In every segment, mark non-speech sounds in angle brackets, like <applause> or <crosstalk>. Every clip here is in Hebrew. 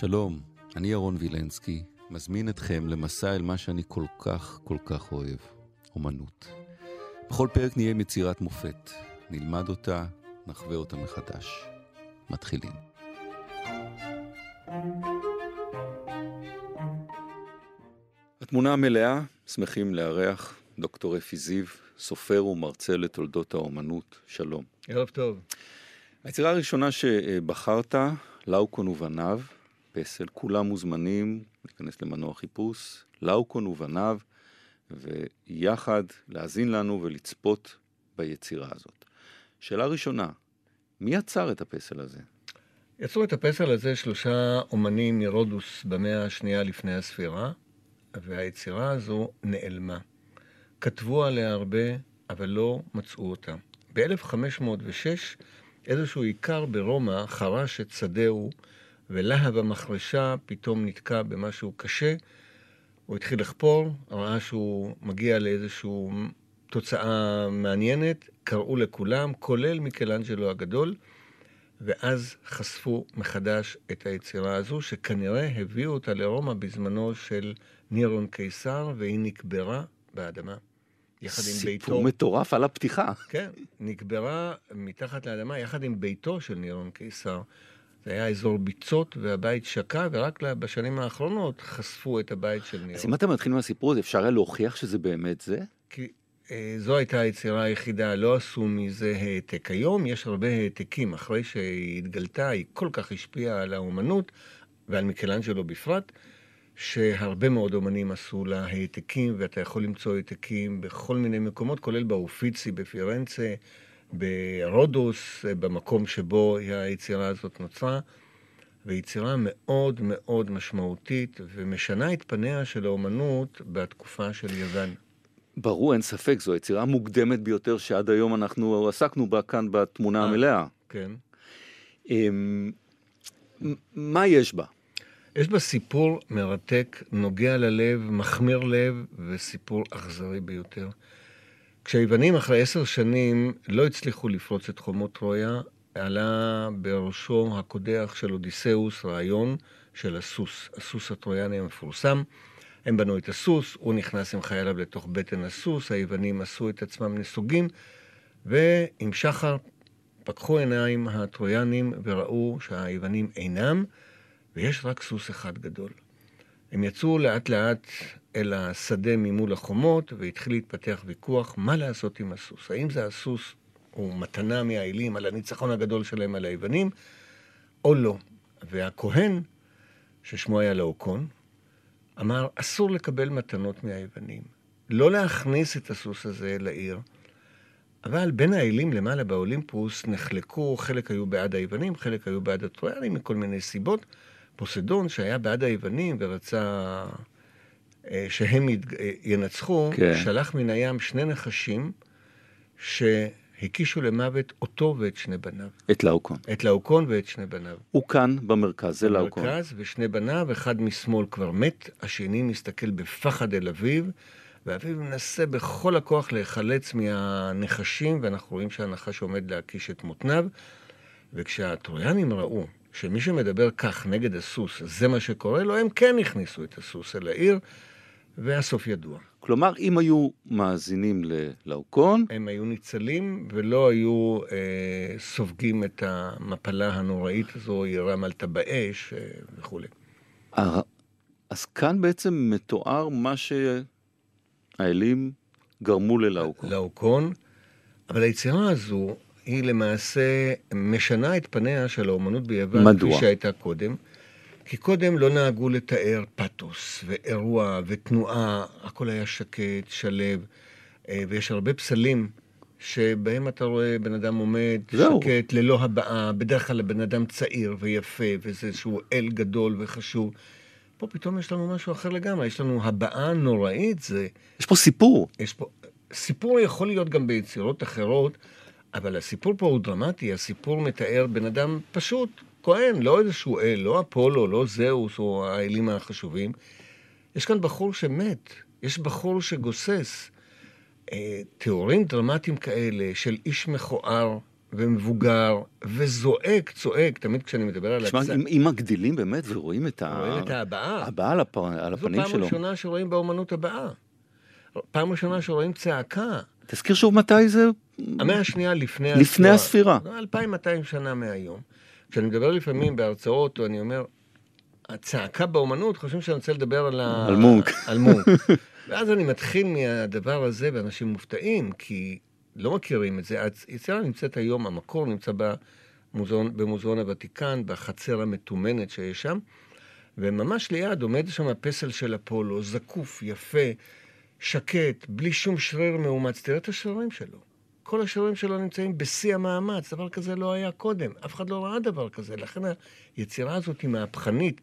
שלום, אני ירון וילנסקי, מזמין אתכם למסע אל מה שאני כל כך כל כך אוהב, אומנות. בכל פרק נהיה עם יצירת מופת, נלמד אותה, נחווה אותה מחדש. מתחילים. התמונה המלאה, שמחים לארח דוקטור אפי זיו, סופר ומרצה לתולדות האומנות. שלום. ערב טוב. היצירה הראשונה שבחרת, לאוקון ובניו, פסל, כולם מוזמנים להיכנס למנוע חיפוש, לאוקון ובניו, ויחד להאזין לנו ולצפות ביצירה הזאת. שאלה ראשונה, מי יצר את הפסל הזה? יצרו את הפסל הזה שלושה אומנים מרודוס במאה השנייה לפני הספירה, והיצירה הזו נעלמה. כתבו עליה הרבה, אבל לא מצאו אותה. ב-1506 איזשהו איכר ברומא חרש את שדהו, ולהב המחרשה פתאום נתקע במשהו קשה. הוא התחיל לחפור, ראה שהוא מגיע לאיזושהי תוצאה מעניינת, קראו לכולם, כולל מיקלנג'לו הגדול, ואז חשפו מחדש את היצירה הזו, שכנראה הביאו אותה לרומא בזמנו של נירון קיסר, והיא נקברה באדמה. יחד עם ביתו. סיפור מטורף על הפתיחה. כן, נקברה מתחת לאדמה יחד עם ביתו של נירון קיסר. זה היה אזור ביצות והבית שקע, ורק בשנים האחרונות חשפו את הבית של נירון. אז אם אתה מתחיל מהסיפור הזה, אפשר היה להוכיח שזה באמת זה? כי אה, זו הייתה היצירה היחידה, לא עשו מזה העתק. היום יש הרבה העתקים, אחרי שהיא התגלתה, היא כל כך השפיעה על האומנות, ועל מיקלנג'לו בפרט. שהרבה מאוד אומנים עשו לה העתקים, ואתה יכול למצוא העתקים בכל מיני מקומות, כולל באופיצי בפירנצה, ברודוס, במקום שבו היצירה הזאת נוצרה, ויצירה מאוד מאוד משמעותית, ומשנה את פניה של האומנות בתקופה של יוון. ברור, אין ספק, זו היצירה המוקדמת ביותר שעד היום אנחנו עסקנו בה כאן בתמונה אה, המלאה. כן. אמ, מה יש בה? יש בה סיפור מרתק, נוגע ללב, מחמיר לב, וסיפור אכזרי ביותר. כשהיוונים אחרי עשר שנים לא הצליחו לפרוץ את חומות טרויה, עלה בראשו הקודח של אודיסאוס רעיון של הסוס, הסוס הטרויאני המפורסם. הם בנו את הסוס, הוא נכנס עם חייליו לתוך בטן הסוס, היוונים עשו את עצמם נסוגים, ועם שחר פקחו עיניים הטרויאנים וראו שהיוונים אינם, ויש רק סוס אחד גדול. הם יצאו לאט לאט אל השדה ממול החומות, והתחיל להתפתח ויכוח מה לעשות עם הסוס. האם זה הסוס הוא מתנה מהאלים על הניצחון הגדול שלהם על היוונים, או לא. והכהן, ששמו היה לאוקון, אמר, אסור לקבל מתנות מהיוונים. לא להכניס את הסוס הזה לעיר. אבל בין האלים למעלה באולימפוס נחלקו, חלק היו בעד היוונים, חלק היו בעד הטרויאנים מכל מיני סיבות. פוסדון, שהיה בעד היוונים ורצה אה, שהם אה, ינצחו, כן. שלח מן הים שני נחשים שהקישו למוות אותו ואת שני בניו. את לאוקון. את לאוקון ואת שני בניו. הוא כאן במרכז, זה לאוקון. במרכז, ושני בניו, אחד משמאל כבר מת, השני מסתכל בפחד אל אביו, ואביו מנסה בכל הכוח להיחלץ מהנחשים, ואנחנו רואים שהנחש עומד להקיש את מותניו. וכשהטרויאנים ראו שמי שמדבר כך נגד הסוס, זה מה שקורה לו, הם כן הכניסו את הסוס אל העיר, והסוף ידוע. כלומר, אם היו מאזינים ללאוקון... הם היו ניצלים ולא היו אה, סופגים את המפלה הנוראית הזו, ירם על טבעי אש אה, וכולי. אז כאן בעצם מתואר מה שהאלים גרמו ללאוקון. לאוקון, אבל היצירה הזו היא למעשה משנה את פניה של האומנות ביוון, מדוע? כפי שהייתה קודם. כי קודם לא נהגו לתאר פתוס ואירוע ותנועה, הכל היה שקט, שלו, אה, ויש הרבה פסלים שבהם אתה רואה בן אדם עומד זהו. שקט, ללא הבעה, בדרך כלל בן אדם צעיר ויפה, וזה איזשהו אל גדול וחשוב. פה פתאום יש לנו משהו אחר לגמרי, יש לנו הבעה נוראית, זה... יש פה סיפור. יש פה... סיפור יכול להיות גם ביצירות אחרות. אבל הסיפור פה הוא דרמטי, הסיפור מתאר בן אדם פשוט, כהן, לא איזשהו אל, לא אפולו, לא זהוס או האלים החשובים. יש כאן בחור שמת, יש בחור שגוסס. אה, תיאורים דרמטיים כאלה של איש מכוער ומבוגר, וזועק, צועק, תמיד כשאני מדבר על תשמע, הצ... אם, אם מגדילים באמת ורואים את ה... רואים את ההבעה. הבעה על, הפ... על זו הפנים פעם שלו. ראשונה שרואים באומנות הבאה. פעם ראשונה שרואים צעקה. תזכיר שוב מתי זה? המאה השנייה לפני לפני הספירה. לא, 2,200 שנה מהיום. כשאני מדבר לפעמים בהרצאות, או אני אומר, הצעקה באומנות, חושבים שאני רוצה לדבר על ה... על מונק. <laughs> על מונק. <laughs> ואז אני מתחיל מהדבר הזה, ואנשים מופתעים, כי לא מכירים את זה. היצירה נמצאת היום, המקור נמצא במוזיאון, במוזיאון הוותיקן, בחצר המתומנת שיש שם, וממש ליד עומד שם הפסל של אפולו, זקוף, יפה, שקט, בלי שום שריר מאומץ. תראה את השרירים שלו. כל השרירים שלו נמצאים בשיא המאמץ, דבר כזה לא היה קודם, אף אחד לא ראה דבר כזה, לכן היצירה הזאת היא מהפכנית.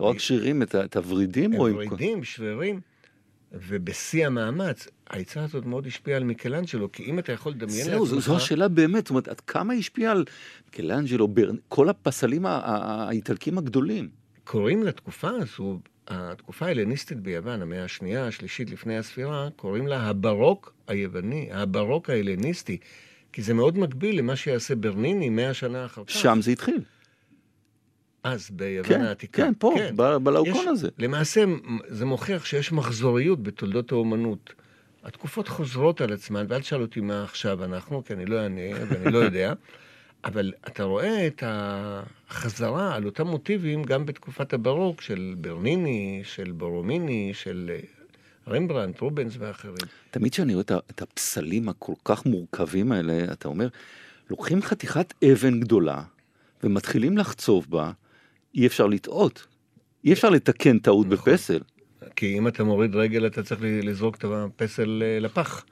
לא רק שרירים, את, הוורידים רואים. פה. ורידים, שרירים, ובשיא המאמץ. היצירה הזאת מאוד השפיעה על מיקלנג'לו, כי אם אתה יכול לדמיין זהו, זו, השאלה באמת, זאת אומרת, עד כמה השפיע על מיקלנג'לו, כל הפסלים האיטלקים הגדולים. קוראים לתקופה הזו, התקופה ההלניסטית ביוון, המאה השנייה, השלישית לפני הספירה, קוראים לה הברוק היווני, הברוק ההלניסטי, כי זה מאוד מקביל למה שיעשה ברניני מאה שנה אחר כך. שם זה התחיל. אז ביוון כן, העתיקה. כן, פה, ב- בלאוקון הזה. למעשה, זה מוכיח שיש מחזוריות בתולדות האומנות. התקופות חוזרות על עצמן, ואל תשאל אותי מה עכשיו אנחנו, כי אני לא אענה ואני לא יודע, <laughs> אבל אתה רואה את החזרה על אותם מוטיבים גם בתקופת הברוק של ברניני, של בורומיני, של אה, רמברנט, רובנס ואחרים. תמיד כשאני רואה את הפסלים הכל כך מורכבים האלה, אתה אומר, לוקחים חתיכת אבן גדולה ומתחילים לחצוב בה, אי אפשר לטעות. אי אפשר לתקן טעות נכון. בפסל. כי אם אתה מוריד רגל, אתה צריך לזרוק את הפסל אה, לפח.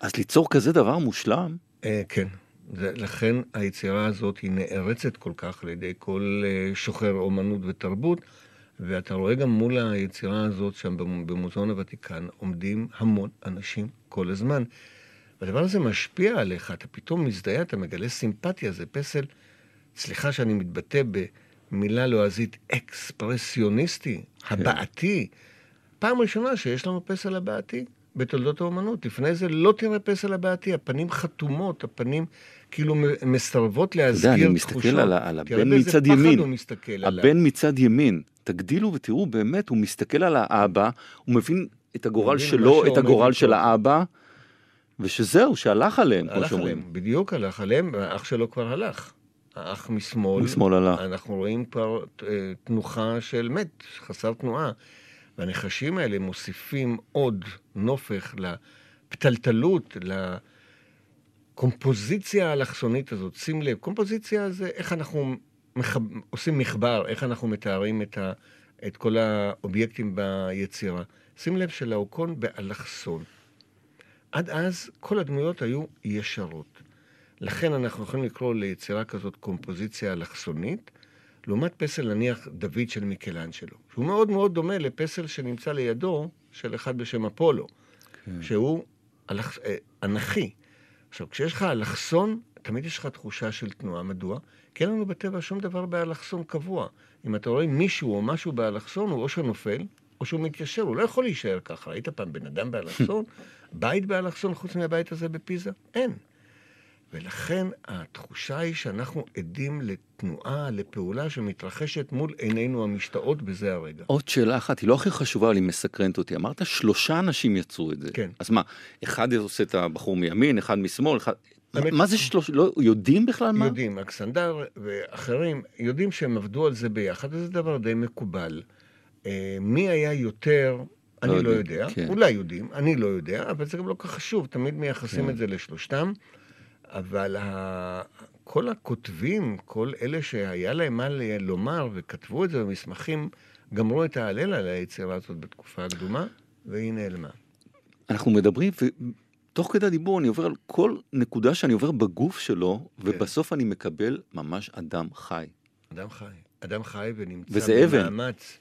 אז ליצור כזה דבר מושלם, אה, כן. לכן היצירה הזאת היא נערצת כל כך על ידי כל אה, שוחר אומנות ותרבות, ואתה רואה גם מול היצירה הזאת שם במ- במוזיאון הוותיקן עומדים המון אנשים כל הזמן. והדבר הזה משפיע עליך, אתה פתאום מזדהה, אתה מגלה סימפתיה, זה פסל, סליחה שאני מתבטא במילה לועזית, אקספרסיוניסטי, הבעתי. פעם ראשונה שיש לנו פסל הבעתי בתולדות האומנות. לפני זה לא תראה פסל הבעתי, הפנים חתומות, הפנים כאילו מסרבות אתה יודע, להזכיר אני תחושות. מסתכל על, על תראה הבן מצד פחד ימין. הוא מסתכל עליו. הבן מצד ימין. תגדילו ותראו, באמת, הוא מסתכל על האבא, הוא מבין את הגורל מבין שלו, את הגורל. של האבא, ושזהו, שהלך עליהם, כמו שאומרים. בדיוק הלך עליהם, והאח שלו כבר הלך. האח משמאל, משמאל הלך. אנחנו רואים כבר אה, תנוחה של מת, חסר תנועה. והנחשים האלה מוסיפים עוד נופך לפתלתלות, לקומפוזיציה האלכסונית הזאת. שים לב, קומפוזיציה זה איך אנחנו מחב... עושים מחבר, איך אנחנו מתארים את, ה... את כל האובייקטים ביצירה. שים לב שלאוקון באלכסון. עד אז כל הדמויות היו ישרות. לכן אנחנו יכולים לקרוא ליצירה כזאת קומפוזיציה אלכסונית, לעומת פסל נניח דוד של מיקלנג'לו, שהוא מאוד מאוד דומה לפסל שנמצא לידו של אחד בשם אפולו, כן. שהוא אלכס... אה, אנכי. עכשיו, כשיש לך אלכסון, תמיד יש לך תחושה של תנועה. מדוע? כי אין לנו בטבע שום דבר באלכסון קבוע. אם אתה רואה מישהו או משהו באלכסון, הוא או שנופל, או שהוא מתיישר, הוא לא יכול להישאר ככה. ראית פעם בן אדם באלכסון? <laughs> בית באלכסון חוץ מהבית הזה בפיזה? אין. ולכן התחושה היא שאנחנו עדים לתנועה, לפעולה שמתרחשת מול עינינו המשתאות בזה הרגע. עוד שאלה אחת, היא לא הכי חשובה, אבל היא מסקרנת אותי. אמרת שלושה אנשים יצרו את זה. כן. אז מה, אחד עושה את הבחור מימין, אחד משמאל, אחד... האמת- מה זה שלוש... לא יודעים בכלל מה? יודעים, אקסנדר ואחרים יודעים שהם עבדו על זה ביחד, וזה דבר די מקובל. אה, מי היה יותר, אני לא לא יודע, כן. אולי יודעים, אני לא יודע, אבל זה גם לא כל כך חשוב, תמיד מייחסים כן. את זה לשלושתם. אבל ה... כל הכותבים, כל אלה שהיה להם מה לומר וכתבו את זה במסמכים, גמרו את ההלל על היצירה הזאת בתקופה הקדומה, והיא נעלמה. אנחנו מדברים, ותוך כדי הדיבור אני עובר על כל נקודה שאני עובר בגוף שלו, כן. ובסוף אני מקבל ממש אדם חי. אדם חי. אדם חי ונמצא וזה אבן. במאמץ.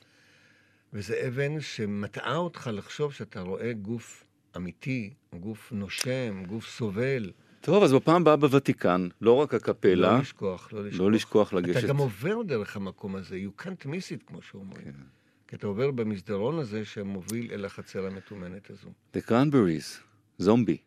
וזה אבן שמטעה אותך לחשוב שאתה רואה גוף אמיתי, גוף נושם, גוף סובל. טוב, אז בפעם הבאה בוותיקן, לא רק הקפלה, לא לשכוח, לא לשכוח. לא לשכוח לגשת. אתה גם עובר דרך המקום הזה, you can't miss it, כמו שאומרים. כן. כי אתה עובר במסדרון הזה שמוביל אל החצר המתומנת הזו. The Cranberries, זומבי.